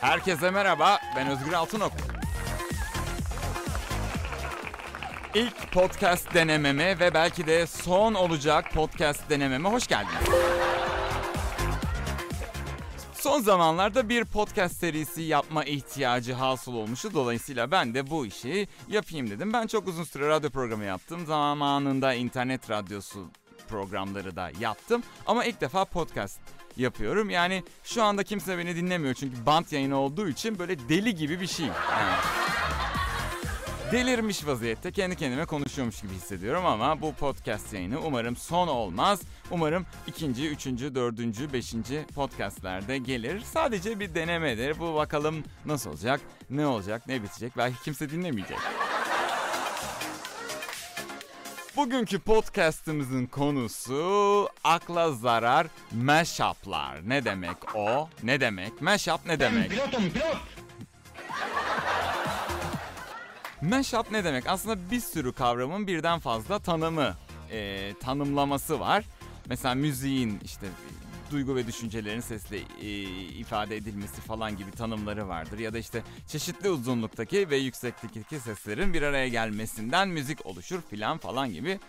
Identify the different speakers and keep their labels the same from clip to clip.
Speaker 1: Herkese merhaba, ben Özgür Altınok. İlk podcast denememe ve belki de son olacak podcast denememe hoş geldiniz. Son zamanlarda bir podcast serisi yapma ihtiyacı hasıl olmuştu. Dolayısıyla ben de bu işi yapayım dedim. Ben çok uzun süre radyo programı yaptım. Zamanında internet radyosu programları da yaptım. Ama ilk defa podcast yapıyorum. Yani şu anda kimse beni dinlemiyor. Çünkü bant yayını olduğu için böyle deli gibi bir şey. Yani delirmiş vaziyette kendi kendime konuşuyormuş gibi hissediyorum ama bu podcast yayını umarım son olmaz. Umarım ikinci, üçüncü, dördüncü, beşinci podcastlerde gelir. Sadece bir denemedir. Bu bakalım nasıl olacak, ne olacak, ne bitecek. Belki kimse dinlemeyecek. Bugünkü podcast'ımızın konusu akla zarar mashup'lar. Ne demek o? Ne demek? Mashup ne demek?
Speaker 2: Pilotum pilot.
Speaker 1: Mashup ne demek? Aslında bir sürü kavramın birden fazla tanımı, e, tanımlaması var. Mesela müziğin işte duygu ve düşüncelerin sesle e, ifade edilmesi falan gibi tanımları vardır. Ya da işte çeşitli uzunluktaki ve yükseklikteki seslerin bir araya gelmesinden müzik oluşur filan falan gibi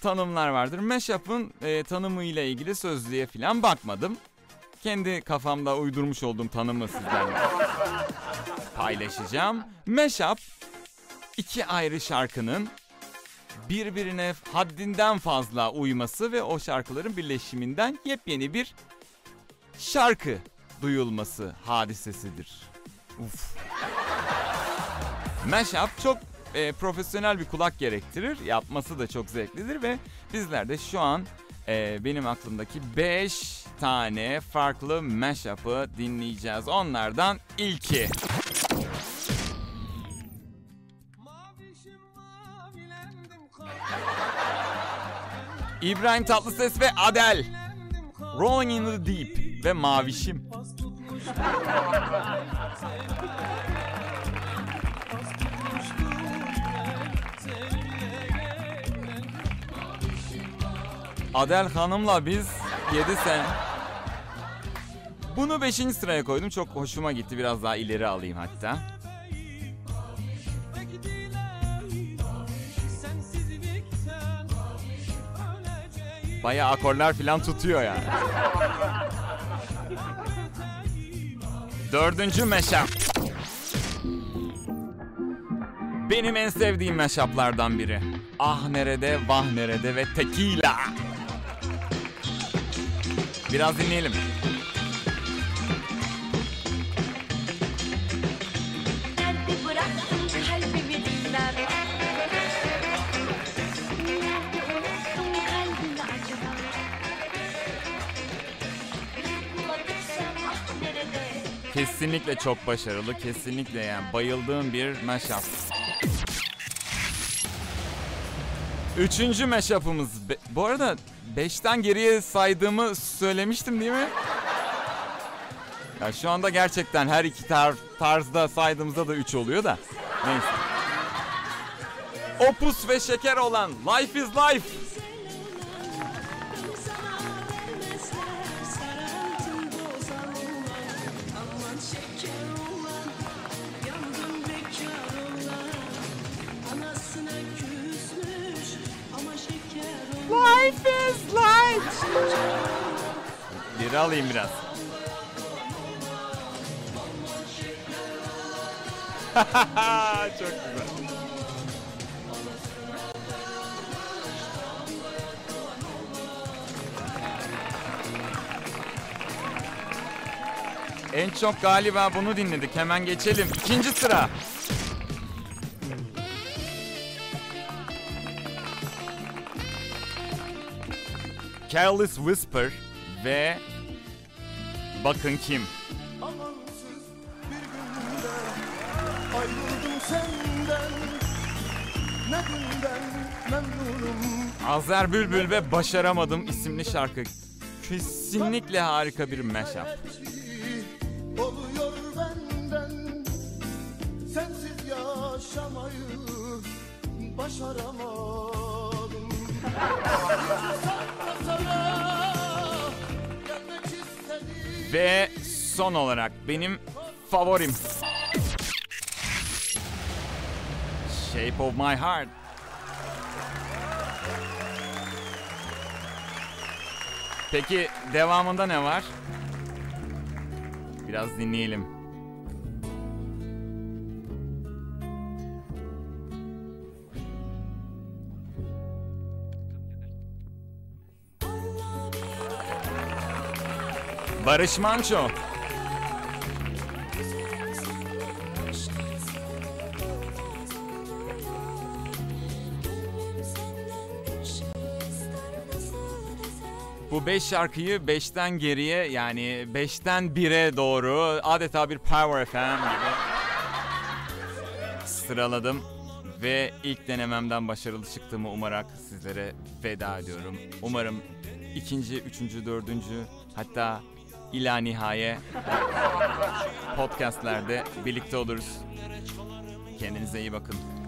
Speaker 1: tanımlar vardır. Mashup'ın e, tanımı ile ilgili sözlüğe filan bakmadım. Kendi kafamda uydurmuş olduğum tanımı sizlerle paylaşacağım. Mashup iki ayrı şarkının birbirine haddinden fazla uyması ve o şarkıların birleşiminden yepyeni bir şarkı duyulması hadisesidir. Uf. Mashup çok e, profesyonel bir kulak gerektirir. Yapması da çok zevklidir ve bizler de şu an e, benim aklımdaki 5 tane farklı mashup'ı dinleyeceğiz. Onlardan ilki. İbrahim Tatlıses ve Adele. Rolling in the Deep ve Mavişim. Adel Hanım'la biz 7 sene... Bunu 5. sıraya koydum. Çok hoşuma gitti. Biraz daha ileri alayım hatta. Baya akorlar falan tutuyor yani. Dördüncü meşap. Benim en sevdiğim meşaplardan biri. Ah nerede, vah nerede ve tekila. Biraz dinleyelim. Kesinlikle çok başarılı. Kesinlikle yani bayıldığım bir mashup. Üçüncü mashup'ımız. Be- Bu arada 5'ten geriye saydığımı söylemiştim değil mi? Ya şu anda gerçekten her iki tar- tarzda saydığımızda da 3 oluyor da. Neyse. Opus ve şeker olan Life is Life. Life is life. Geri alayım biraz. Çok güzel. En çok galiba bunu dinledik. Hemen geçelim. İkinci sıra. Careless Whisper ve bakın kim.
Speaker 3: Amansız bir günde ayrıldım senden Ne günden memnunum
Speaker 1: Azer Bülbül ve Başaramadım isimli şarkı. Kesinlikle harika bir mashup.
Speaker 3: Oluyor benden Sensiz yaşamayı başaramadım
Speaker 1: Ve son olarak benim favorim. Shape of my heart. Peki devamında ne var? Biraz dinleyelim. Barış Manço. Bu 5 şarkıyı 5'ten geriye yani 5'ten 1'e doğru adeta bir Power FM gibi sıraladım. Ve ilk denememden başarılı çıktığımı umarak sizlere veda ediyorum. Umarım ikinci, üçüncü, dördüncü hatta ila nihaye podcastlerde birlikte oluruz. Kendinize iyi bakın.